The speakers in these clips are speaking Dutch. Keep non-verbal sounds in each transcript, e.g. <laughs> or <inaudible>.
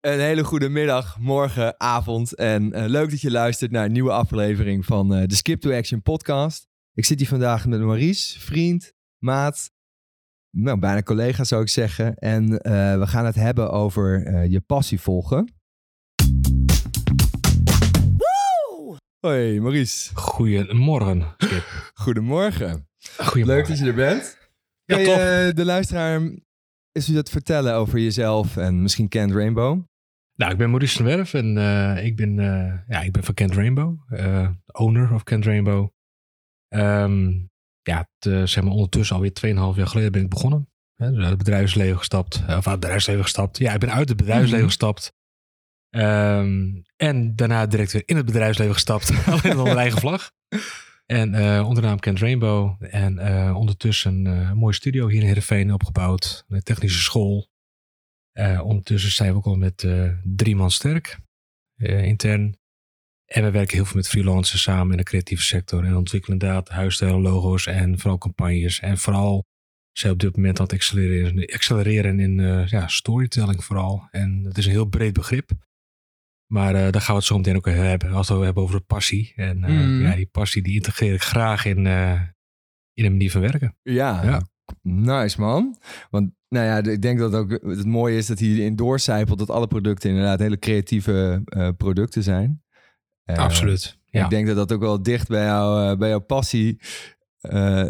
Een hele goede middag, morgen, avond. En uh, leuk dat je luistert naar een nieuwe aflevering van uh, de Skip to Action podcast. Ik zit hier vandaag met Maurice, vriend, maat, nou, bijna collega zou ik zeggen. En uh, we gaan het hebben over je passie volgen. Hoi Maurice. Goedemorgen, Skip. <laughs> Goedemorgen. Goedemorgen. Leuk dat je er bent. Ja, toch. de luisteraar eens u dat vertellen over jezelf en misschien Kent Rainbow? Nou, ik ben Maurice van Werf en uh, ik, ben, uh, ja, ik ben van Kent Rainbow, uh, owner of Kent Rainbow. Um, ja, zeg maar ondertussen alweer 2,5 jaar geleden ben ik begonnen. Hè, dus uit het bedrijfsleven gestapt. Of uit het bedrijfsleven gestapt. Ja, ik ben uit het bedrijfsleven mm -hmm. gestapt. Um, en daarna direct weer in het bedrijfsleven gestapt. <laughs> Alleen onder mijn eigen vlag. En onder de naam Kent Rainbow. En ondertussen een mooie studio hier in Heerenveen opgebouwd. Een technische school. Uh, ondertussen zijn we ook al met drie man sterk. intern. En we werken heel veel met freelancers samen in de creatieve sector. En ontwikkelen inderdaad huisstijlen, logo's en vooral campagnes. En vooral zijn op dit moment aan het accelereren, accelereren in ja, storytelling vooral. En het is een heel breed begrip. Maar daar gaan we het zo meteen ook hebben. Als we het hebben over de passie. En mm. ja, die passie die integreer ik graag in, in een manier van werken. Ja, ja, nice man. Want nou ja, ik denk dat ook het mooie is dat hierin doorcijpelt dat alle producten inderdaad hele creatieve producten zijn. Absoluut. Ja. Ik denk dat dat ook wel dicht bij, jou, bij jouw passie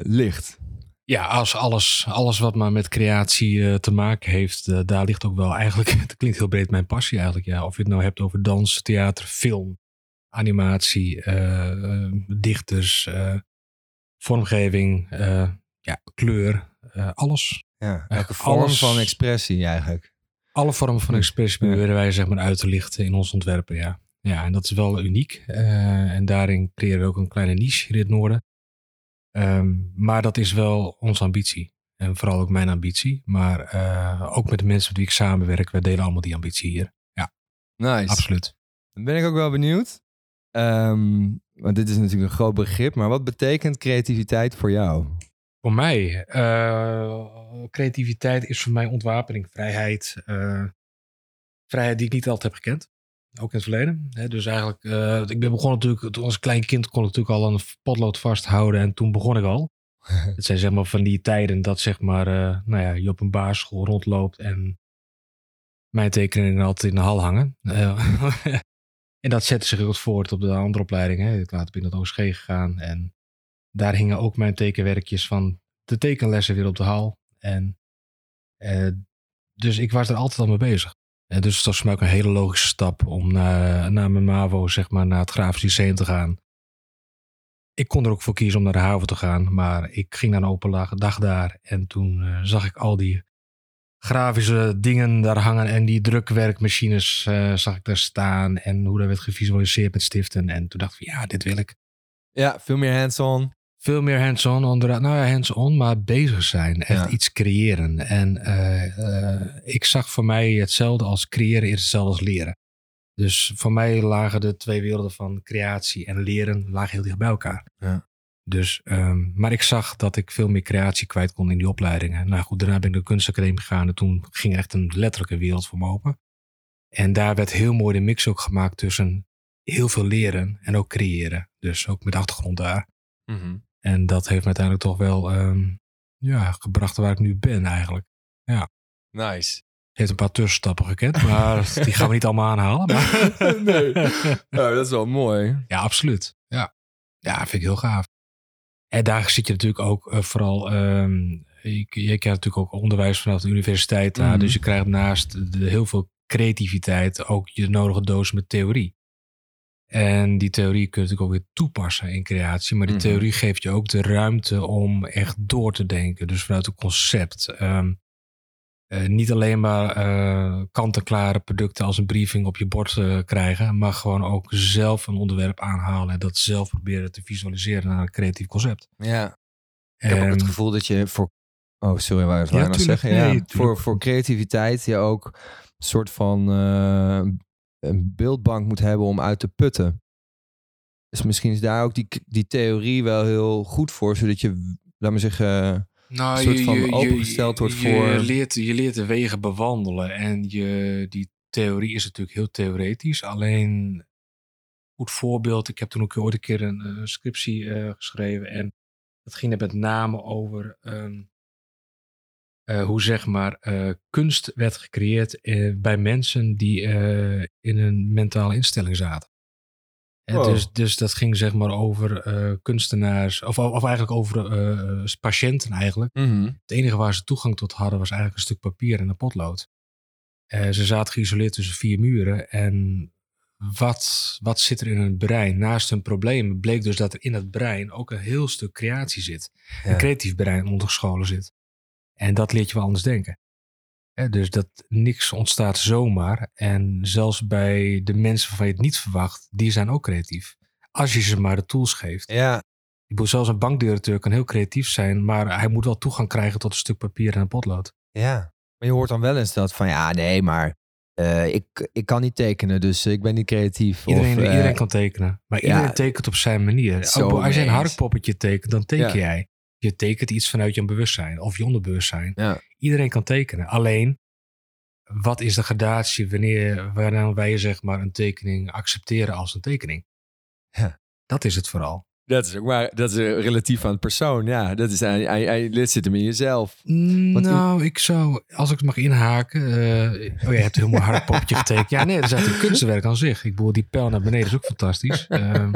ligt. Ja, als alles, alles wat maar met creatie te maken heeft, daar ligt ook wel eigenlijk, <laughs> het klinkt heel breed, mijn passie eigenlijk. Ja. Of je het nou hebt over dans, theater, film, animatie, dichters, vormgeving, ja, kleur, alles. Ja, elke vorm alles, van expressie eigenlijk. Alle vormen van expressie proberen wij zeg maar uit te lichten in ons ontwerpen, ja. Ja, en dat is wel uniek. en daarin creëren we ook een kleine niche in het noorden. Um, maar dat is wel onze ambitie. En vooral ook mijn ambitie. Maar uh, ook met de mensen met wie ik samenwerk. We delen allemaal die ambitie hier. Ja, nice. Absoluut. Dan ben ik ook wel benieuwd. Um, want dit is natuurlijk een groot begrip. Maar wat betekent creativiteit voor jou? Voor mij? Uh, creativiteit is voor mij ontwapening, vrijheid. Uh, vrijheid die ik niet altijd heb gekend. Ook in het verleden. He, dus eigenlijk, uh, ik ben begonnen natuurlijk, toen als klein kind kon ik natuurlijk al een potlood vasthouden en toen begon ik al. <laughs> Het zijn zeg maar van die tijden dat zeg maar, nou ja, je op een basisschool rondloopt en mijn tekeningen altijd in de hal hangen. <laughs> En dat zette zich ook voort op de andere opleidingen. Ik later ben naar het OSG gegaan en daar hingen ook mijn tekenwerkjes van de tekenlessen weer op de hal. En dus ik was er altijd al mee bezig. En dus dat was voor mij ook een hele logische stap om naar, naar mijn MAVO, zeg maar, naar het Grafisch Lyceum te gaan. Ik kon er ook voor kiezen om naar de haven te gaan, maar ik ging naar een open dag daar. En toen uh, zag ik al die grafische dingen daar hangen en die drukwerkmachines uh, zag ik daar staan. En hoe dat werd gevisualiseerd met stiften. En toen dacht ik, ja, dit wil ik. Ja, veel meer hands-on. Veel meer hands-on, nou ja, hands-on, maar bezig zijn. Echt ja. iets creëren. En uh, uh, ik zag voor mij hetzelfde als creëren is hetzelfde als leren. Dus voor mij lagen de twee werelden van creatie en leren lagen heel dicht bij elkaar. Ja. Dus, um, maar ik zag dat ik veel meer creatie kwijt kon in die opleidingen. Nou goed, daarna ben ik naar de kunstacademie gegaan en toen ging echt een letterlijke wereld voor me open. En daar werd heel mooi de mix ook gemaakt tussen heel veel leren en ook creëren. Dus ook met achtergrond daar. Mm -hmm. En dat heeft me uiteindelijk toch wel um, ja, gebracht waar ik nu ben eigenlijk. Ja. Nice. Heeft een paar tussenstappen gekend, maar <laughs> die gaan we niet allemaal aanhalen. Maar... <laughs> nee, dat is wel mooi. Ja, absoluut. Ja. ja, vind ik heel gaaf. En daar zit je natuurlijk ook uh, vooral... Um, je, je krijgt natuurlijk ook onderwijs vanaf de universiteit. Mm -hmm. Dus je krijgt naast de, heel veel creativiteit ook je nodige doos met theorie. En die theorie kun je natuurlijk ook weer toepassen in creatie. Maar die Mhm. theorie geeft je ook de ruimte om echt door te denken. Dus vanuit een concept. Ehm, eh, niet alleen maar eh, kant-en-klare producten als een briefing op je bord eh, krijgen. Maar gewoon ook zelf een onderwerp aanhalen. En dat zelf proberen te visualiseren naar een creatief concept. Ja. Ik heb ook het En- gevoel dat je voor... Oh, sorry, waar wat Ja, nou tuurlijk. zeggen? Ja, voor, voor creativiteit je ook een soort van een beeldbank moet hebben om uit te putten. Dus misschien is daar ook die, die theorie wel heel goed voor, zodat je, laat me zeggen, Nou, een soort van opengesteld wordt je voor- Leert, je leert de wegen bewandelen. En je, die theorie is natuurlijk heel theoretisch. Alleen, goed voorbeeld. Ik heb toen ook ooit een keer een uh, scriptie eh, geschreven. En dat ging er met name over ehm, eh, hoe zeg maar kunst werd gecreëerd bij mensen die in een mentale instelling zaten. En dus, dus dat ging zeg maar over kunstenaars, of, of eigenlijk over patiënten eigenlijk. Mhm. Het enige waar ze toegang tot hadden was eigenlijk een stuk papier en een potlood. Ze zaten geïsoleerd tussen vier muren. En wat, wat zit er in hun brein? Naast hun problemen bleek dus dat er in het brein ook een heel stuk creatie zit. Een creatief brein ondergescholen zit. En dat leert je wel anders denken. dus dat niks ontstaat zomaar. En zelfs bij de mensen waarvan je het niet verwacht, die zijn ook creatief. Als je ze maar de tools geeft. Ja. Ik bedoel, zelfs een bankdirecteur kan heel creatief zijn, maar hij moet wel toegang krijgen tot een stuk papier en een potlood. Ja. Maar je hoort dan wel eens dat van ja, nee, maar uh, ik, ik kan niet tekenen, dus ik ben niet creatief. Iedereen, of, uh, iedereen kan tekenen, maar iedereen tekent op zijn manier. Ook, als je een harkpoppetje tekent, dan teken jij. Je tekent iets vanuit je bewustzijn of je onderbewustzijn. Ja. Iedereen kan tekenen. Alleen, wat is de gradatie wanneer, wanneer wij zeg maar een tekening accepteren als een tekening? Ja. Dat is het vooral. Dat is ook maar dat is relatief aan het persoon. Ja, dat is hij, hij, hij zit hem in jezelf. Want nou, ik zou, als ik het mag inhaken. Uh, oh, je hebt een heel mooi hard popje <laughs> getekend. Ja, nee, dat is eigenlijk een kunstwerk aan zich. Ik bedoel, die pijl naar beneden is ook fantastisch. Uh,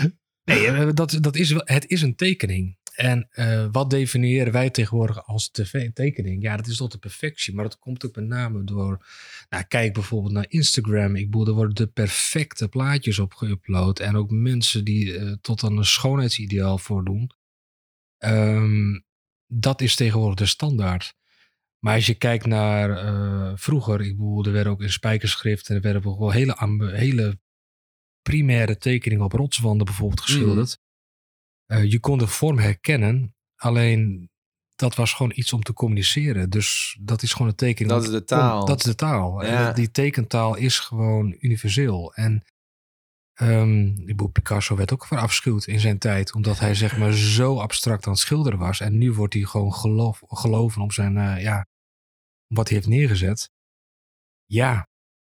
<laughs> nee, dat, dat is wel, het is een tekening. En uh, wat definiëren wij tegenwoordig als tekening? Ja, dat is tot de perfectie. Maar dat komt ook met name door. Nou, kijk bijvoorbeeld naar Instagram. Ik bedoel, er worden de perfecte plaatjes op geüpload. En ook mensen die uh, tot aan een schoonheidsideaal voordoen. Um, dat is tegenwoordig de standaard. Maar als je kijkt naar uh, vroeger, ik bedoel, er werden ook in spijkerschrift en er werden ook wel hele, hele primaire tekeningen op rotswanden bijvoorbeeld geschilderd. Uh, je kon de vorm herkennen, alleen dat was gewoon iets om te communiceren. Dus dat is gewoon een tekening. Dat is de taal. dat is de taal. Ja. En die tekentaal is gewoon universeel. En um, Picasso werd ook verafschuwd in zijn tijd, omdat hij zeg maar zo abstract aan het schilderen was. En nu wordt hij gewoon geloof, geloven op zijn, uh, ja, wat hij heeft neergezet. Ja,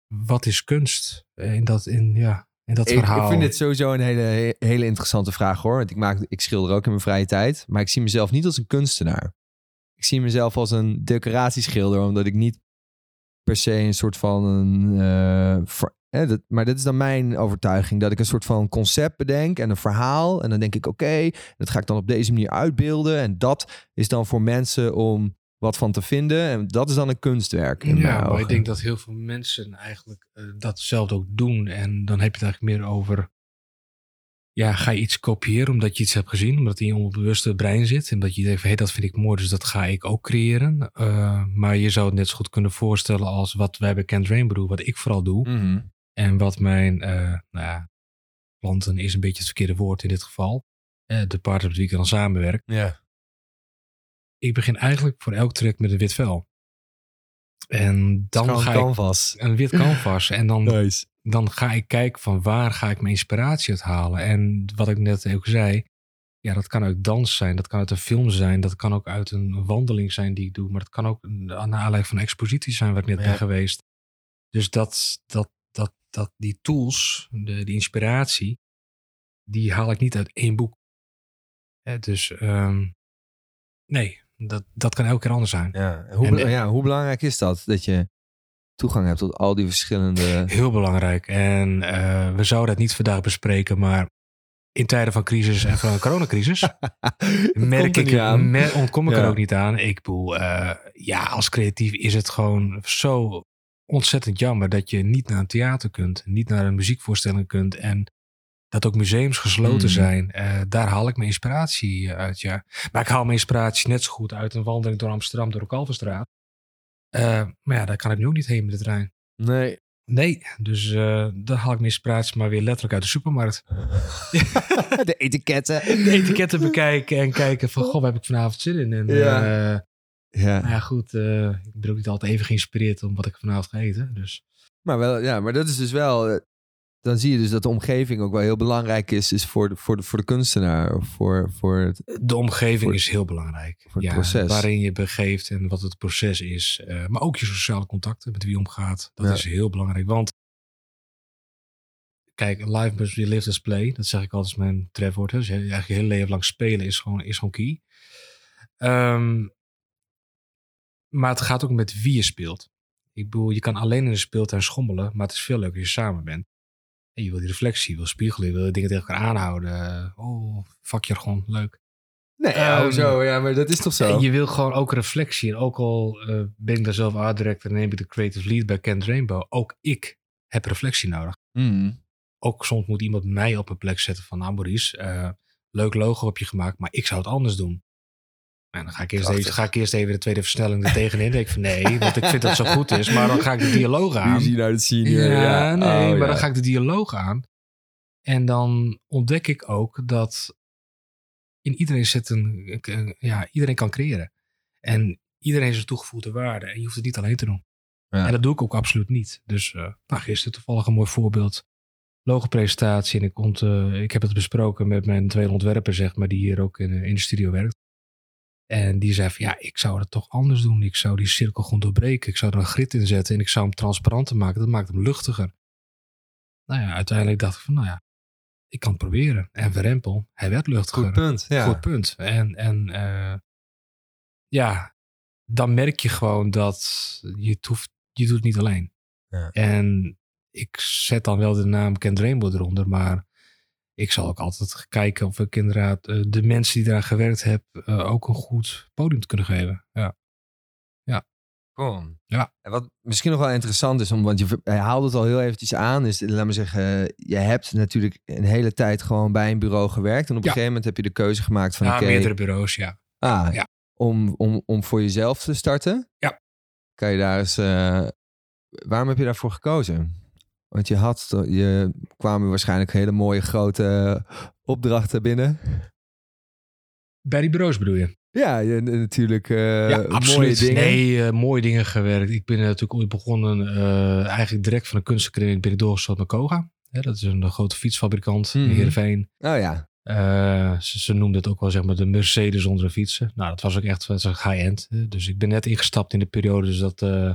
wat is kunst? In dat, in, ja, in dat ik, verhaal. Ik vind dit sowieso een hele, hele interessante vraag hoor. Want ik, maak, ik schilder ook in mijn vrije tijd. Maar ik zie mezelf niet als een kunstenaar. Ik zie mezelf als een decoratieschilder. Omdat ik niet per se een soort van een. Uh, eh, dat, maar dat is dan mijn overtuiging. Dat ik een soort van concept bedenk en een verhaal. En dan denk ik, oké, okay, dat ga ik dan op deze manier uitbeelden. En dat is dan voor mensen om wat van te vinden. En dat is dan een kunstwerk. ja, maar ik denk dat heel veel mensen eigenlijk uh, datzelfde ook doen. En dan heb je het eigenlijk meer over. Ja, ga je iets kopiëren omdat je iets hebt gezien, omdat het in je onbewuste brein zit. En dat je denkt hé, hey, dat vind ik mooi, dus dat ga ik ook creëren. Uh, maar je zou het net zo goed kunnen voorstellen als wat wij bij Kent Rainbow wat ik vooral doe. Mm -hmm. En wat mijn, uh, nou ja, klanten is een beetje het verkeerde woord in dit geval. de partner met wie ik dan samenwerk. Ja ik begin eigenlijk voor elk track met een wit vel. En dan ga canvas. ik een wit canvas. En dan, <laughs> nice. dan ga ik kijken van waar ga ik mijn inspiratie uit halen. En wat ik net ook zei, ja, dat kan uit dans zijn, dat kan uit een film zijn, dat kan ook uit een wandeling zijn die ik doe, maar dat kan ook naar aanleiding van een expositie zijn waar ik net ja. ben geweest. Dus dat, dat, dat, dat die tools, de, die inspiratie, die haal ik niet uit één boek. Ja, dus um, nee, dat, dat kan elke keer anders zijn. Ja. Hoe, en, ja, hoe belangrijk is dat? Dat je toegang hebt tot al die verschillende. <laughs> Heel belangrijk. En uh, we zouden het niet vandaag bespreken, maar in tijden van crisis en van coronacrisis <laughs> merk ik, mer ontkom ik ja. er ook niet aan. Ik bedoel, uh, ja, als creatief is het gewoon zo ontzettend jammer dat je niet naar een theater kunt, niet naar een muziekvoorstelling kunt en dat ook museums gesloten mm. zijn. Uh, daar haal ik mijn inspiratie uit, ja. Maar ik haal mijn inspiratie net zo goed uit een wandeling door Amsterdam, door de Kalverstraat. Uh, maar ja, daar kan ik nu ook niet heen met de trein. Nee. Nee, dus uh, dan haal ik mijn inspiratie maar weer letterlijk uit de supermarkt. <laughs> de etiketten. De etiketten bekijken en kijken van, goh, waar heb ik vanavond zin in? En, ja. ja. Nou ja, goed, ik ben ook niet altijd even geïnspireerd om wat ik vanavond ga eten, dus... Maar, wel, ja, maar dat is dus wel dan zie je dus dat de omgeving ook wel heel belangrijk is, is voor, de, voor, de, voor de kunstenaar. Voor, voor het, De omgeving Voor- is heel belangrijk. voor het ja, proces. Waarin je begeeft en wat het proces is. Eh, maar ook je sociale contacten, met wie je omgaat. Dat Ja. is heel belangrijk. Want kijk, live must be lived as play. Dat zeg ik altijd als mijn trefwoord. Dus eigenlijk je hele leven lang spelen is gewoon, is gewoon key. Ehm, maar het gaat ook met wie je speelt. Ik bedoel, je kan alleen in de speeltuin schommelen, maar het is veel leuker als je samen bent. En je wil die reflectie, je wil spiegelen, je wil dingen tegen elkaar aanhouden. Oh, vakjargon, leuk. nee, ja, Ehm, hoezo? Ja, maar dat is toch zo? En je wil gewoon ook reflectie. En ook al eh, ben ik daar zelf art director en neem ik de creative lead bij Kent Rainbow. Ook ik heb reflectie nodig. Mm. Ook soms moet iemand mij op een plek zetten van, nou Maurice, eh, leuk logo heb je gemaakt, maar ik zou het anders doen. En dan ga ik eerst, Prachtig. even, ga ik eerst even de tweede versnelling er tegenin. Denk ik van nee, want ik vind dat zo goed is. Maar dan ga ik de dialoog <laughs> aan. Ruzie naar het senior. Ja, Ja, nee, Oh, maar ja. dan ga ik de dialoog aan. En dan ontdek ik ook dat in iedereen zit een, een- ja, iedereen kan creëren. En iedereen heeft zijn toegevoegde waarde. En je hoeft het niet alleen te doen. Ja. En dat doe ik ook absoluut niet. Dus nou, gisteren toevallig een mooi voorbeeld. Logopresentatie. En ik, ont, eh, ik heb het besproken met mijn twee ontwerpers, zeg maar, die hier ook in, eh, in de studio werkt. En die zei van ja, ik zou het toch anders doen. Ik zou die cirkel gewoon doorbreken. Ik zou er een grid in zetten en ik zou hem transparanter maken. Dat maakt hem luchtiger. Nou ja, uiteindelijk dacht ik van nou ja, ik kan het proberen. En Verrempel, hij werd luchtiger. Goed punt. Ja. Goed punt. En, en eh, ja, dan merk je gewoon dat je hoeft, je doet het niet alleen. Ja. En ik zet dan wel de naam Kent Rainbow eronder, maar ik zal ook altijd kijken of ik inderdaad eh, de mensen die daar gewerkt hebben eh, ook een goed podium te kunnen geven. Ja. Cool. Ja. En wat misschien nog wel interessant is, om, want je haalde het al heel eventjes aan, is, laat me zeggen, je hebt natuurlijk een hele tijd gewoon bij een bureau gewerkt. En op een Ja. gegeven moment heb je de keuze gemaakt van, Ja, meerdere bureaus, ja. ah, Ja. om, om, om voor jezelf te starten. Ja. Kan je daar eens, eh, waarom heb je daarvoor gekozen? Want je had, je kwamen waarschijnlijk hele mooie grote opdrachten binnen. Bij die bureaus bedoel je? Ja, je, natuurlijk eh, ja, mooie absoluut. dingen. Nee, eh, mooie dingen gewerkt. Ik ben natuurlijk ooit begonnen, eh, eigenlijk direct van de kunstacademie ben ik doorgestart naar Koga. Hè, dat is een grote fietsfabrikant Mhm. in Heerenveen. Oh ja, Eh, ze, ze noemden het ook wel zeg maar de Mercedes onder de fietsen. Nou, dat was ook echt high-end. Dus ik ben net ingestapt in de periode dus dat eh,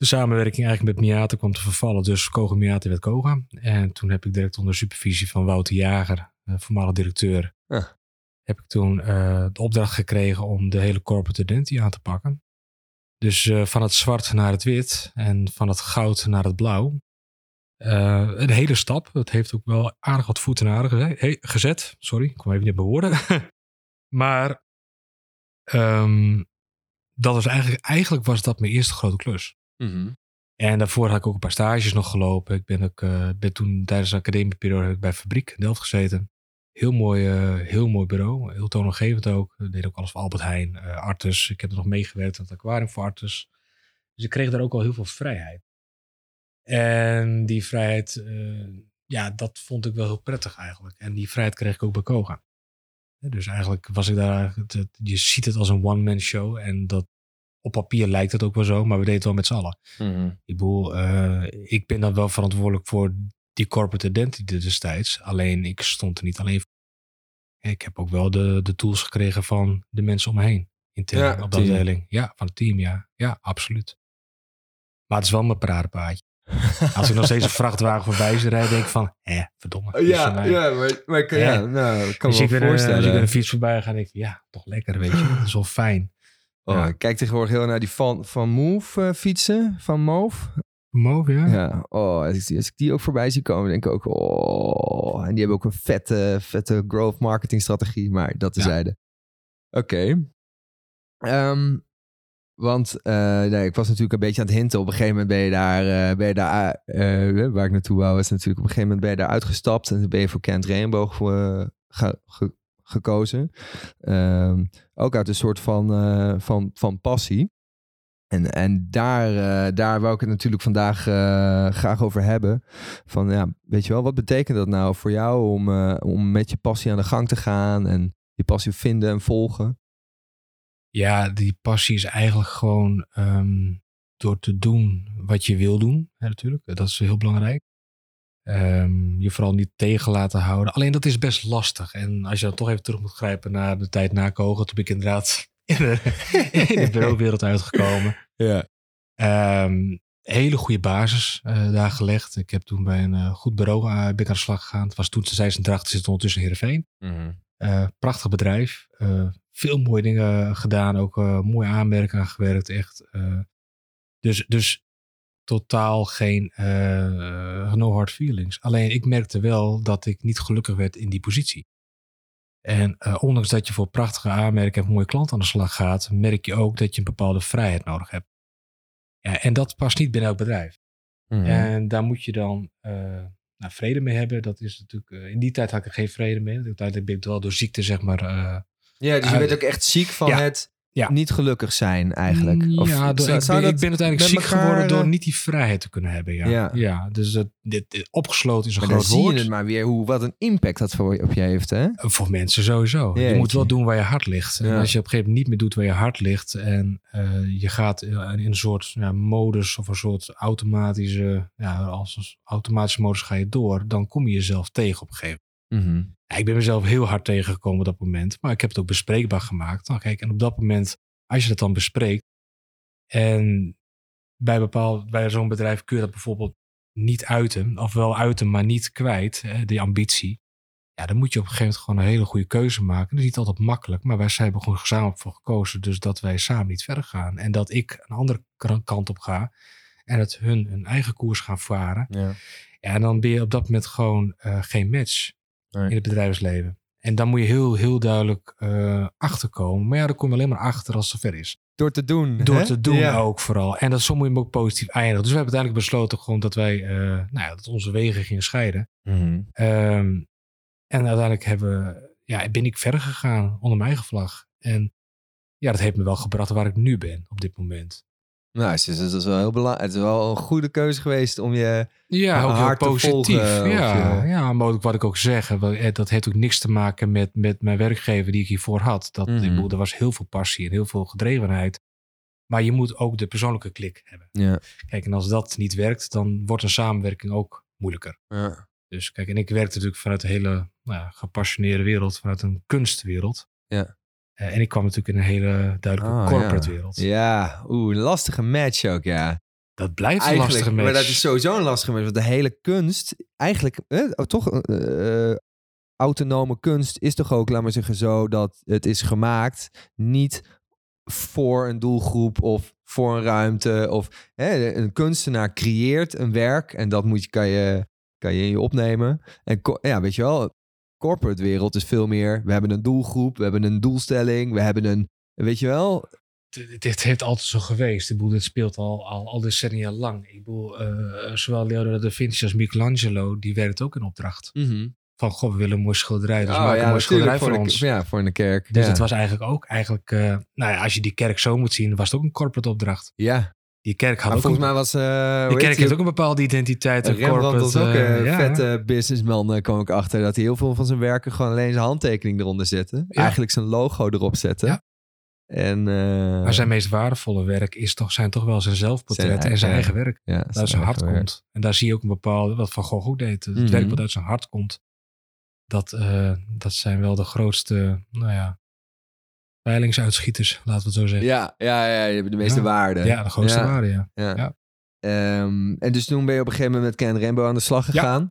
de samenwerking eigenlijk met Miata kwam te vervallen. Dus Koga Miata werd Koga. En toen heb ik direct onder supervisie van Wouter Jager, eh, voormalig directeur, Ja. heb ik toen eh, de opdracht gekregen om de hele corporate identity aan te pakken. Dus eh, van het zwart naar het wit en van het goud naar het blauw. Een hele stap. Het heeft ook wel aardig wat voeten he- gezet. Sorry, ik kwam even niet op mijn woorden. <laughs> maar ehm, dat was eigenlijk, eigenlijk was dat mijn eerste grote klus. Mhm. En daarvoor had ik ook een paar stages nog gelopen. Ik ben, ook, eh, toen tijdens de academieperiode heb ik bij Fabriek in Delft gezeten. Heel mooi, eh, heel mooi bureau. Heel toonaangevend ook. Ik deed ook alles voor Albert Heijn, eh, Artus. Ik heb er nog meegewerkt aan het aquarium voor Artus. Dus ik kreeg daar ook al heel veel vrijheid. En die vrijheid, ja, dat vond ik wel heel prettig eigenlijk. En die vrijheid kreeg ik ook bij Koga. Dus eigenlijk was ik daar, je ziet het als een one-man show. En dat, op papier lijkt het ook wel zo, maar we deden het wel met z'n allen. Mhm. Ik bedoel, eh, ik ben dan wel verantwoordelijk voor die corporate identity destijds. Alleen ik stond er niet alleen voor. Ik heb ook wel de, de tools gekregen van de mensen om me heen. Intern Ja, op de afdeling. Ja, van het team, ja. Ja, absoluut. Maar het is wel mijn paradepaadje. <laughs> Als ik nog steeds een vrachtwagen voorbij zie rijden, denk ik van, hè, verdomme. Ja, ja, maar, maar ik- ja, Ja. nou, kan Dus me ik wel eh, voorstellen. als ik een fiets voorbij ga, denk ik, ja, toch lekker, weet je. Dat is wel fijn. Oh, Ja. Ik kijk tegenwoordig heel naar die van, van Move eh, fietsen, van Move. Move, ja. Ja, oh, als ik, die, als ik die ook voorbij zie komen, denk ik ook, oh. En die hebben ook een vette, vette growth marketing strategie, maar dat Ja. tezijde. Oké. Ehm, want eh, nee, ik was natuurlijk een beetje aan het hinten. Op een gegeven moment ben je daar, eh, ben je daar waar ik naartoe wou, is natuurlijk op een gegeven moment ben je daar uitgestapt en ben je voor Kent Rainbow ge- gekozen. Ehm, ook uit een soort van, eh, van, van passie. En, en daar, eh, daar wou ik het natuurlijk vandaag eh, graag over hebben. Van ja, weet je wel, wat betekent dat nou voor jou om, om met je passie aan de gang te gaan en je passie vinden en volgen? Ja, die passie is eigenlijk gewoon ehm, door te doen wat je wil doen, natuurlijk. Dat is heel belangrijk. Ehm, je vooral niet tegen laten houden. Alleen dat is best lastig. En als je dan toch even terug moet grijpen naar de tijd na Kogen. Toen ben ik inderdaad <laughs> in de, in de bureauwereld uitgekomen. <laughs> Ja. Ehm, hele goede basis eh, daar gelegd. Ik heb toen bij een eh, goed bureau uh, ben ik aan de slag gegaan. Het was toen zijn dracht zit ondertussen in Heerenveen. Mhm. Prachtig bedrijf. Veel mooie dingen gedaan. Ook mooie aanmerken aan gewerkt. Echt. dus, dus totaal geen eh, no hard feelings. Alleen ik merkte wel dat ik niet gelukkig werd in die positie. En eh, ondanks dat je voor prachtige aanmerken en mooie klanten aan de slag gaat, merk je ook dat je een bepaalde vrijheid nodig hebt. Ja, en dat past niet binnen elk bedrijf. Mhm. En daar moet je dan eh, nou, vrede mee hebben. Dat is natuurlijk, in die tijd had ik er geen vrede mee. Uiteindelijk ben ik wel door ziekte, zeg maar. Ja, dus je bent ook echt ziek van ja. het Ja. niet gelukkig zijn eigenlijk. Of ja, door- zou- ik, ben, ik dat ben uiteindelijk ziek elkaar, geworden door eh, niet die vrijheid te kunnen hebben. Ja, Ja. ja. dus dat, dit, dit- opgesloten is een Maar groot zie woord. je het maar weer hoe, wat een impact dat voor, op je heeft, hè? Voor mensen sowieso. Je moet wel doen waar je hart ligt. En als je op een gegeven moment niet meer doet waar je hart ligt en eh, je gaat in een soort ja, modus of een soort automatische, ja, als automatische modus ga je door, dan kom je jezelf tegen op een gegeven Mhm. Ja, ik ben mezelf heel hard tegengekomen op dat moment, maar ik heb het ook bespreekbaar gemaakt. Nou, kijk, en op dat moment, als je dat dan bespreekt en bij, bepaald, bij zo'n bedrijf kun je dat bijvoorbeeld niet uiten, of wel uiten, maar niet kwijt, hè, die ambitie. Ja, dan moet je op een gegeven moment gewoon een hele goede keuze maken. Dat is niet altijd makkelijk, maar wij zijn hebben gewoon gezamenlijk voor gekozen. Dus dat wij samen niet verder gaan. En dat ik een andere kant op ga. En dat hun hun eigen koers gaan varen. Ja. Ja, en dan ben je op dat moment gewoon eh, geen match Nee. in het bedrijfsleven. En dan moet je heel, heel duidelijk eh, achterkomen. Maar ja, dan kom je alleen maar achter als het zover is. Door te doen. Door hè? te doen Ja. ook vooral. En dat zo moet je hem ook positief eindigen. Dus we hebben uiteindelijk besloten gewoon dat wij, eh, nou ja, dat onze wegen gingen scheiden. Mhm. Ehm, en uiteindelijk hebben, we- ja, ben ik verder gegaan onder mijn eigen vlag. En ja, dat heeft me wel gebracht waar ik nu ben op dit moment. Nou, het is, het is wel heel belangrijk. Het is wel een goede keuze geweest om je... Ja, Een ook heel hart te positief. volgen, of ja, je- ja, maar ook wat ik ook zeg, eh, dat heeft ook niks te maken met, met mijn werkgever die ik hiervoor had. Dat, Mhm. ik bedoel, er was heel veel passie en heel veel gedrevenheid. Maar je moet ook de persoonlijke klik hebben. Ja. Kijk, en als dat niet werkt, dan wordt een samenwerking ook moeilijker. Ja. Dus kijk, en ik werkte natuurlijk vanuit een hele nou, ja, gepassioneerde wereld, vanuit een kunstwereld. Ja. Eh, en ik kwam natuurlijk in een hele duidelijke Ah, corporate ja. wereld. Ja, oeh, een lastige match ook, ja. Dat blijft een lastige match. Maar dat is sowieso een lastige match. Want de hele kunst, eigenlijk, eh, oh, toch, eh, autonome kunst is toch ook, laat maar zeggen, zo dat het is gemaakt niet voor een doelgroep of voor een ruimte. Of hè, een kunstenaar creëert een werk en dat moet je, kan, je, kan je in je opnemen. En ja, weet je wel, corporate wereld is veel meer, we hebben een doelgroep, we hebben een doelstelling, we hebben een, weet je wel, dit, dit heeft altijd zo geweest. Ik bedoel, dit speelt al, al, al decennia lang. Ik bedoel, eh, zowel Leonardo da Vinci als Michelangelo, die werkt ook in opdracht. Van, goh, we willen een mooi schilderij. Dus Oh, maak een mooi schilderij voor, de, ons. Ja, voor in de kerk. Dus ja. het was eigenlijk ook, eigenlijk, eh, nou ja, als je die kerk zo moet zien, was het ook een corporate opdracht. Ja, Die kerk had maar ook volgens een, mij was... eh die kerk heeft ook een bepaalde identiteit. Een corporate, was ook eh, een ja. vette businessman, eh, kwam ik achter. Dat hij heel veel van zijn werken gewoon alleen zijn handtekening eronder zette. Ja. Eigenlijk zijn logo erop zette. Ja. En, eh, Maar zijn meest waardevolle werk is toch, zijn toch wel zijn zelfportret Zijn en zijn eigen- werk. ja, Dat zijn hart werk. komt. En daar zie je ook een bepaalde, wat Van Gogh ook deed. Het Mhm. werk wat uit zijn hart komt. Dat, eh, dat zijn wel de grootste, nou ja, peilingsuitschieters, laten we het zo zeggen. Ja, ja, ja, je hebt de meeste Ja. waarde. Ja, de grootste Ja. waarde, ja. Ja. Ehm, en dus toen ben je op een gegeven moment met Ken Rainbow aan de slag gegaan.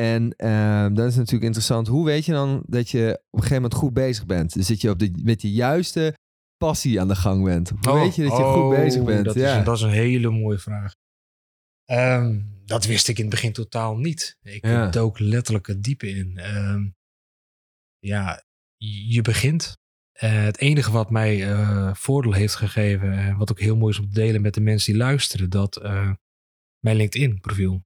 En ehm, dat is natuurlijk interessant. Hoe weet je dan dat je op een gegeven moment goed bezig bent? Dus dat je op de, met de juiste passie aan de gang bent. Hoe weet je dat je goed oh, bezig bent? Dat, ja. is, dat is een hele mooie vraag. Ehm, dat wist ik in het begin totaal niet. Ik dook letterlijk het diepe in. Ja, je begint. Eh, het enige wat mij eh, voordeel heeft gegeven, en wat ook heel mooi is om te delen met de mensen die luisteren, dat eh, mijn LinkedIn-profiel.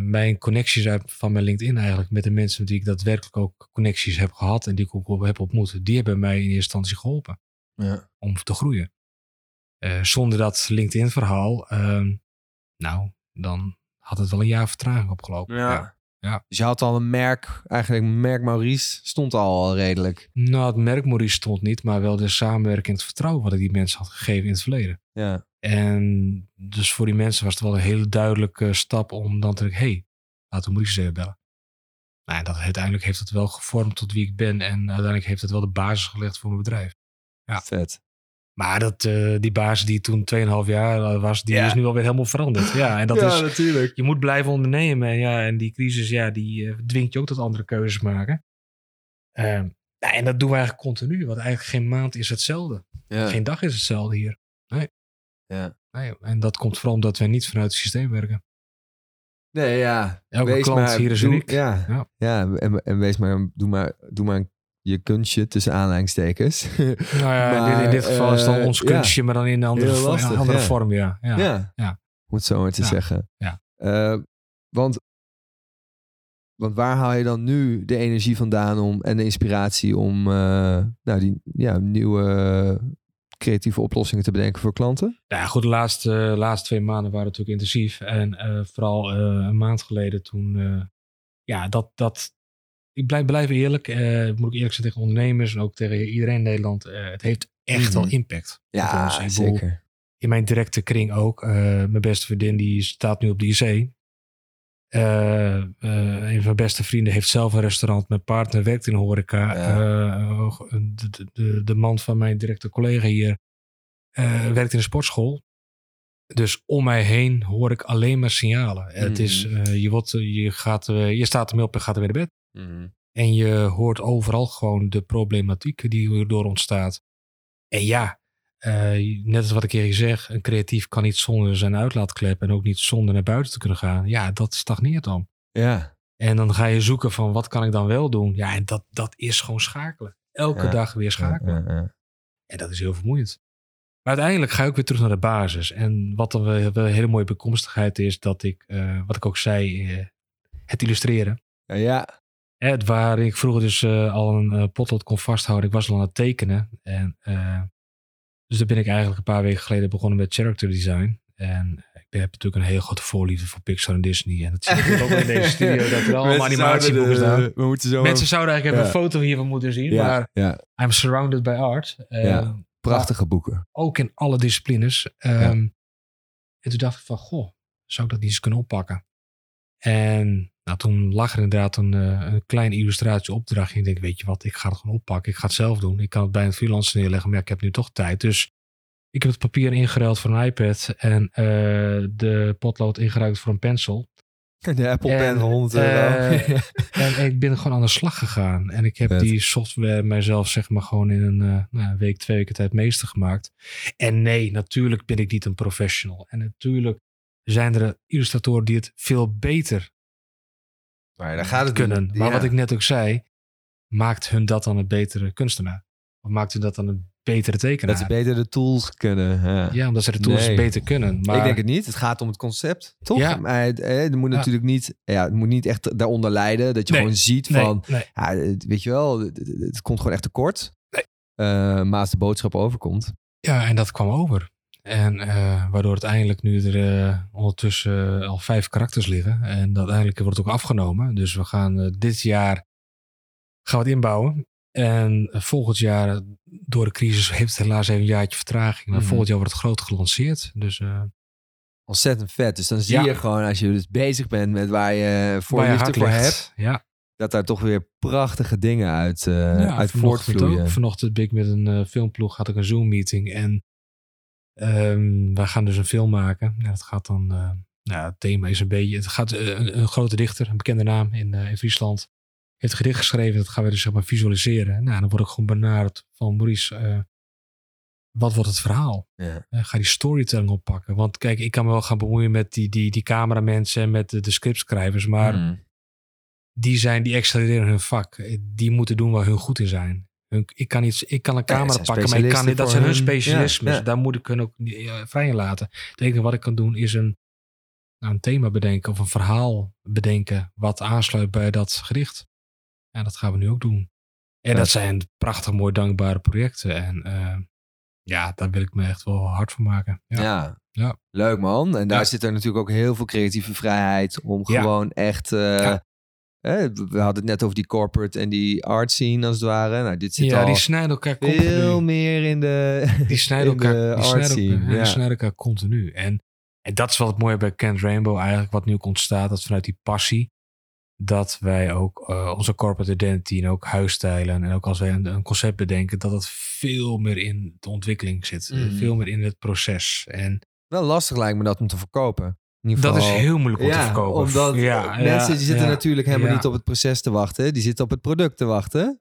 mijn connecties uit, van mijn LinkedIn eigenlijk met de mensen met wie ik daadwerkelijk ook connecties heb gehad en die ik ook heb ontmoet, die hebben mij in eerste instantie geholpen Ja. om te groeien. Zonder dat LinkedIn-verhaal, ehm, nou, dan had het wel een jaar vertraging opgelopen. Ja. Ja. Dus je had al een merk, eigenlijk merk Maurice, stond al, redelijk. Nou, het merk Maurice stond niet, maar wel de samenwerking en het vertrouwen wat ik die mensen had gegeven in het verleden. Ja. En dus voor die mensen was het wel een hele duidelijke stap om dan te denken, hey, laten we Maurice eens even bellen. Nou, en dat, uiteindelijk heeft het wel gevormd tot wie ik ben. En uiteindelijk heeft het wel de basis gelegd voor mijn bedrijf. Ja. Vet. Maar dat, eh, die basis die toen 2,5 jaar was, die Ja. is nu alweer helemaal veranderd. Ja, en dat ja, is, natuurlijk. je moet blijven ondernemen. En, ja, en die crisis, ja, die eh, dwingt je ook tot andere keuzes maken. Ehm, ja, en dat doen we eigenlijk continu. Want eigenlijk geen maand is hetzelfde. Ja. Geen dag is hetzelfde hier. Nee. Ja. nee. En dat komt vooral omdat wij niet vanuit het systeem werken. Nee, ja. Elke klant hier is doe- uniek. Ja, ja. En wees maar, doe maar, doe maar je kunstje tussen aanleidingstekens. <laughs> Nou ja, in dit- in, Maar, dit geval is het dan eh, ons ja. kunstje, maar dan in een andere, Heel vo- lastig, een andere ja. vorm. Ja. Ja. ja. Om het zo maar te zeggen. Ja. Eh, want, want waar haal je dan nu de energie vandaan om en de inspiratie om eh, nou, die ja, nieuwe creatieve oplossingen te bedenken voor klanten? Nou ja, goed, de laatste, laatste twee maanden waren natuurlijk intensief. En vooral een maand geleden toen, ja, dat, dat, ik blijf, blijf eerlijk, eh, moet ik eerlijk zijn tegen ondernemers en ook tegen iedereen in Nederland. eh, het heeft echt Mhm. wel impact. op ons. Zeker. in mijn directe kring ook. Eh, mijn beste vriendin die staat nu op de IC. Een van mijn beste vrienden heeft zelf een restaurant. Mijn partner werkt in horeca. Ja. Eh, de, de, de, man van mijn directe collega hier werkt in een sportschool. Dus om mij heen hoor ik alleen maar signalen. Het is, Mhm. je, wordt, je, gaat, je staat ermee op en gaat er weer naar bed. Mhm. En je hoort overal gewoon de problematiek die hierdoor ontstaat. En ja, eh, net als wat ik hier zeg, een creatief kan niet zonder zijn uitlaatklep en ook niet zonder naar buiten te kunnen gaan. Ja, dat stagneert dan. Ja, En dan ga je zoeken van wat kan ik dan wel doen? Ja, en dat, dat is gewoon schakelen. Elke Ja. dag weer schakelen. Ja, ja. En dat is heel vermoeiend. Maar uiteindelijk ga ik weer terug naar de basis. En wat dan wel wel een hele mooie bekomstigheid is, dat ik, eh, wat ik ook zei, eh, het illustreren. Ja, Het waar ik vroeger dus eh, al een eh, potlood kon vasthouden. Ik was al aan het tekenen. En, eh, dus daar ben ik eigenlijk een paar weken geleden begonnen met character design. En ik heb natuurlijk een heel grote voorliefde voor Pixar en Disney. En dat zie ik <laughs> ook in deze studio, dat er allemaal animatieboeken staan. de- We moeten zo Mensen zouden eigenlijk even een foto hiervan moeten zien. ja, Maar ja, I'm surrounded by art. Prachtige boeken. ook in alle disciplines. Ehm, En toen dacht ik van, goh, zou ik dat niet eens kunnen oppakken? En nou, toen lag er inderdaad een, eh, een klein illustratieopdrachtje. En ik denk, weet je wat, ik ga het gewoon oppakken. Ik ga het zelf doen. Ik kan het bij een freelancer neerleggen, maar ja, ik heb nu toch tijd. Dus ik heb het papier ingeruild voor een iPad en eh, de potlood ingeruild voor een pencil. <laughs> De Apple En, Pen van 100 euro. eh, <laughs> En ik ben gewoon aan de slag gegaan. En ik heb Vet. die software mijzelf zeg maar gewoon in een nou, week, twee weken tijd meester gemaakt. En nee, natuurlijk ben ik niet een professional. En natuurlijk zijn er illustratoren die het veel beter maar daar gaat het kunnen. om. Maar Ja. wat ik net ook zei, maakt hun dat dan een betere kunstenaar? Of maakt hun dat dan een betere tekenaar? Dat ze beter de tools kunnen. Ja. ja, omdat ze de tools Nee. beter kunnen. Maar Ik denk het niet. Het gaat om het concept, toch? Ja. Maar het, eh, het moet Ja. natuurlijk niet, ja, het moet niet echt daaronder lijden. Dat je Nee. gewoon ziet nee, van, nee. ja, weet je wel, het, het- het komt gewoon echt tekort. Nee. Eh, maar als de boodschap overkomt. Ja, en dat kwam over. En eh, waardoor uiteindelijk nu er eh, ondertussen al vijf karakters liggen. En dat uiteindelijk wordt het ook afgenomen. Dus we gaan eh, dit jaar gaan we het inbouwen. En eh, volgend jaar, eh, door de crisis, heeft het helaas even een jaartje vertraging. Maar Mhm. volgend jaar wordt het groot gelanceerd. Dus eh Ontzettend vet. Dus dan zie Ja. je gewoon, als je dus bezig bent met waar je voor waar je liefde hart voor hebt, Ja, dat daar toch weer prachtige dingen uit, eh ja uit voortvloeien. ook. Vanochtend ben ik met een eh, filmploeg, had ik een Zoom meeting. En ehm wij gaan dus een film maken. Ja, dat gaat dan, eh, nou, het thema is een beetje, het gaat eh, een, een grote dichter, een bekende naam in, eh, in Friesland. Heeft een gedicht geschreven, dat gaan we dus zeg maar visualiseren. Nou, dan word ik gewoon benaderd van Maurice, wat wordt het verhaal? Ja. Ga die storytelling oppakken. Want kijk, ik kan me wel gaan bemoeien met die, die, die cameramensen en met de, de scriptschrijvers. Maar Mm. die zijn, die excelleren hun vak. Die moeten doen waar hun goed in zijn. Ik, kan niet, ik kan een camera pakken, maar ik kan niet, dat zijn hun hun- specialismes. ja, ja. Daar moet ik hun ook eh, vrij in laten. Het enige wat ik kan doen is een, nou, een thema bedenken of een verhaal bedenken wat aansluit bij dat gedicht. En dat gaan we nu ook doen. En dat zijn prachtig mooi dankbare projecten. En eh, ja, daar wil ik me echt wel hard voor maken. Ja. Ja. Leuk man. En daar zit er natuurlijk ook heel veel creatieve vrijheid om gewoon echt... eh, We hadden het net over die corporate en die art scene als het ware. Nou, dit zit Ja, al die snijden elkaar veel continu. meer in de, <laughs> Die snijden in de elkaar, die snijden scene. elkaar, ja, die Ja. snijden elkaar continu. En, en dat is wel het mooie bij Kent Rainbow eigenlijk, wat nu ook ontstaat. Dat vanuit die passie dat wij ook eh, onze corporate identity en ook huisstijlen en ook als wij een, een concept bedenken, dat het veel meer in de ontwikkeling zit. Mhm. Veel meer in het proces. En Wel lastig lijkt me dat om te verkopen. Dat is heel moeilijk om te verkopen. Omdat ja, mensen die zitten natuurlijk helemaal niet op het proces te wachten. Die zitten op het product te wachten.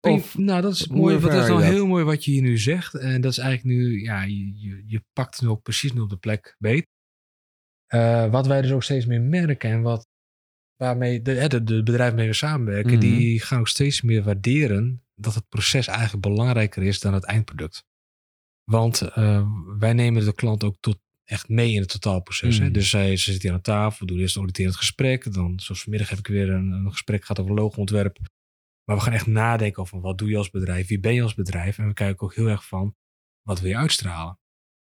Of, nou, dat is mooi. Is dat? heel mooi wat je hier nu zegt. En dat is eigenlijk nu, ja, je, je, pakt nu ook precies nu op de plek beet. Eh, wat wij dus ook steeds meer merken en wat waarmee de, de, de bedrijven mee we samenwerken, Mhm. die gaan ook steeds meer waarderen dat het proces eigenlijk belangrijker is dan het eindproduct. Want eh, wij nemen de klant ook tot echt mee in het totaalproces. Hè? Mhm. Dus zij, ze zitten hier aan tafel, we doen eerst een auditerend gesprek. Dan, zoals vanmiddag heb ik weer een, een gesprek gehad over logoontwerp. Maar we gaan echt nadenken over wat doe je als bedrijf, wie ben je als bedrijf. En we kijken ook heel erg van, wat wil je uitstralen?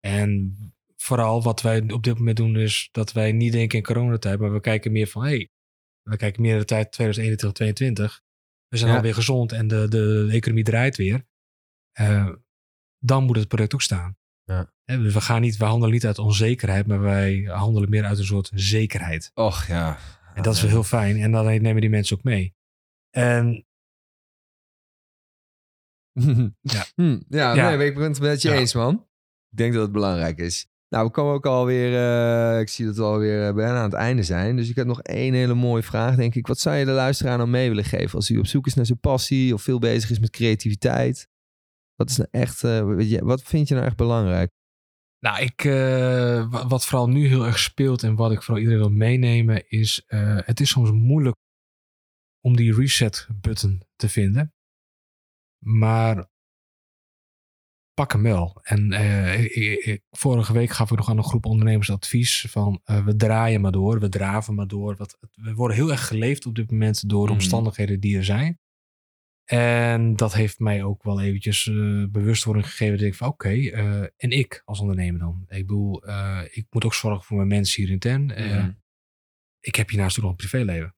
En vooral wat wij op dit moment doen is dat wij niet denken in coronatijd, maar we kijken meer van, hé, hey, we kijken meer naar de tijd 2021, 2022. We zijn Ja. alweer gezond en de, de, de economie draait weer. Eh, dan moet het product ook staan. Ja. Dus we gaan niet, we handelen niet uit onzekerheid, maar wij handelen meer uit een soort zekerheid. och ja. En dat is wel heel fijn. En dan nemen die mensen ook mee. En <laughs> ja, hm, ja, Ja. Nee, ik ben het met je Ja. eens, man. Ik denk dat het belangrijk is. Nou, we komen ook alweer, eh ik zie dat we alweer eh, bijna aan het einde zijn. Dus ik heb nog één hele mooie vraag, denk ik. Wat zou je de luisteraar nou mee willen geven als hij op zoek is naar zijn passie of veel bezig is met creativiteit? Wat is nou echt, eh, wat vind je nou echt belangrijk? Nou, ik, eh, wa- wat vooral nu heel erg speelt en wat ik vooral iedereen wil meenemen, is eh, het is soms moeilijk om die reset button te vinden. Maar pak hem wel. En vorige week gaf ik nog aan een groep ondernemers advies van we draaien maar door, we draven maar door. Wat, we worden heel erg geleefd op dit moment door Mhm. omstandigheden die er zijn. En dat heeft mij ook wel eventjes eh, bewustwording gegeven. Dat ik van oké, eh, en ik als ondernemer dan. Ik bedoel, eh, ik moet ook zorgen voor mijn mensen hier intern. Mhm. Ik heb hiernaast ook nog een privéleven.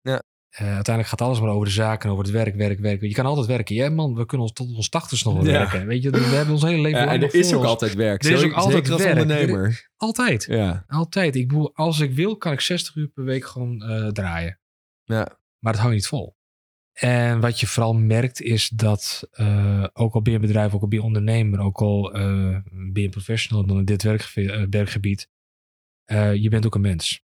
Ja. Uiteindelijk gaat alles maar over de zaken, over het werk, werk, werk. Je kan altijd werken. Ja man, we kunnen ons tot ons tachtigste nog wel Ja. werken. Weet je, we hebben ons hele leven Ja, en er is ook ons. altijd werk. Er is ook altijd als werk. ondernemer. Altijd. Ja, Altijd. Ik bedoel, als ik wil, kan ik 60 uur per week gewoon draaien. ja. Maar dat hou je niet vol. En wat je vooral merkt is dat, eh, ook al ben je bedrijf, ook al ben je ondernemer, ook al eh, ben je professional dan in dit eh, werkgebied, je bent ook een mens.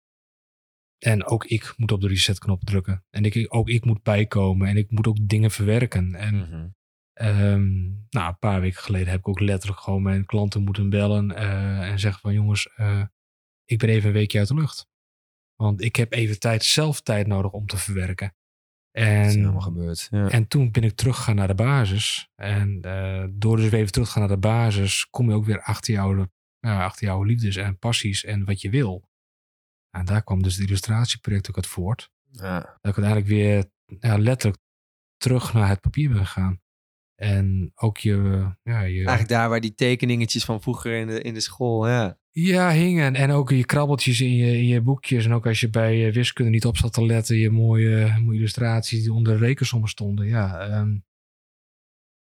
En ook ik moet op de resetknop drukken. En ik, ook ik moet bijkomen en ik moet ook dingen verwerken. En. Ehm, nou, een paar weken geleden heb ik ook letterlijk gewoon mijn klanten moeten bellen en zeggen van jongens, ik ben even een weekje uit de lucht. Want ik heb even tijd, zelf tijd nodig om te verwerken. Dat is En, helemaal gebeurd. Ja. en toen ben ik teruggegaan naar de basis. En eh, door dus weer even terug te gaan naar de basis, kom je ook weer achter jouw, ja, achter jouw liefdes en passies en wat je wil. En daar kwam dus het illustratieproject ook uit voort Ja. dat ik uiteindelijk weer ja, letterlijk terug naar het papier ben gegaan. En ook je, ja, je Eigenlijk daar waar die tekeningetjes van vroeger in de, in de school, ja. Ja, hingen. En ook je krabbeltjes in je, in je boekjes. En ook als je bij eh, wiskunde niet op zat te letten, je mooie, mooie illustraties die onder de rekensommen stonden. Ja, ehm,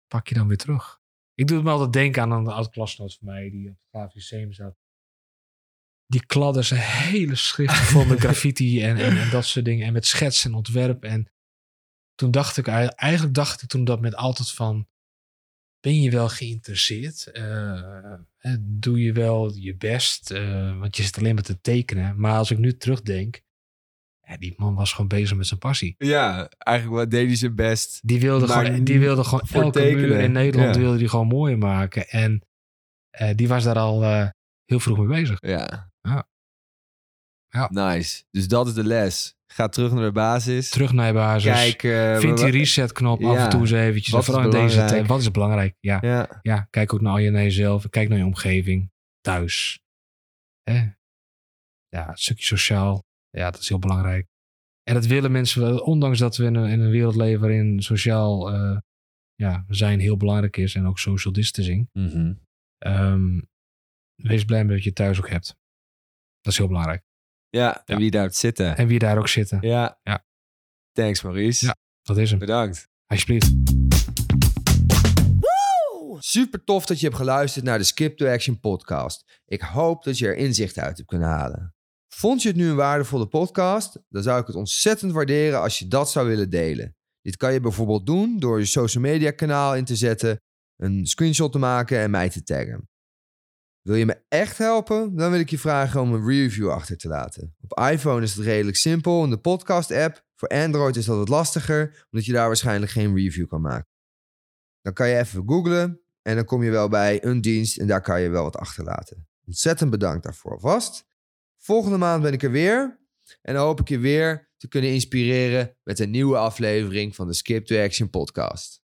pak je dan weer terug. Ik doe het me altijd denken aan een oud klasgenoot van mij die op het grafisch zat. Die kladde zijn hele schrift vol met <laughs> graffiti en, en, en dat soort dingen. En met schets en ontwerp. En toen dacht ik, eigenlijk dacht ik toen dat met altijd van, ben je wel geïnteresseerd? Eh, eh, doe je wel je best? Eh, want je zit alleen maar te tekenen. Maar als ik nu terugdenk, ja, die man was gewoon bezig met zijn passie. Ja, eigenlijk deed hij zijn best. Die wilde gewoon, die wilde gewoon elke tekenen, muur in Nederland ja. wilde die gewoon mooier maken. En die was daar al heel vroeg mee bezig. Ja. Ja. Ja. Nice. Dus dat is de les. Ga terug naar de basis. Terug naar je basis. Kijk. eh, Vind die resetknop af Ja. en toe eens eventjes. Wat is Vooral in deze belangrijk? tijd. Wat is belangrijk? Ja. Ja. ja, kijk ook naar, je, naar jezelf. Kijk naar je omgeving. Thuis. Hè? Ja, het stukje sociaal. Ja, dat is heel belangrijk. En dat willen mensen, wel, ondanks dat we in een, in een wereld leven waarin sociaal eh, ja, zijn heel belangrijk is. En ook social distancing. Mhm. Ehm, wees blij met wat je thuis ook hebt. Dat is heel belangrijk. Ja, Ja. wie daar te zitten. En wie daar ook zitten. Ja. Ja. Thanks Maurice. Ja. Dat is hem. Bedankt. Alsjeblieft. Super tof dat je hebt geluisterd naar de Skip to Action podcast. Ik hoop dat je er inzicht uit hebt kunnen halen. Vond je het nu een waardevolle podcast? Dan zou ik het ontzettend waarderen als je dat zou willen delen. Dit kan je bijvoorbeeld doen door je social media kanaal in te zetten, een screenshot te maken en mij te taggen. Wil je me echt helpen? Dan wil ik je vragen om een review achter te laten. Op iPhone is het redelijk simpel in de podcast-app. Voor Android is dat wat lastiger, omdat je daar waarschijnlijk geen review kan maken. Dan kan je even googlen en dan kom je wel bij een dienst en daar kan je wel wat achterlaten. Ontzettend bedankt daarvoor alvast. Volgende maand ben ik er weer. En dan hoop ik je weer te kunnen inspireren met een nieuwe aflevering van de Skip to Action podcast.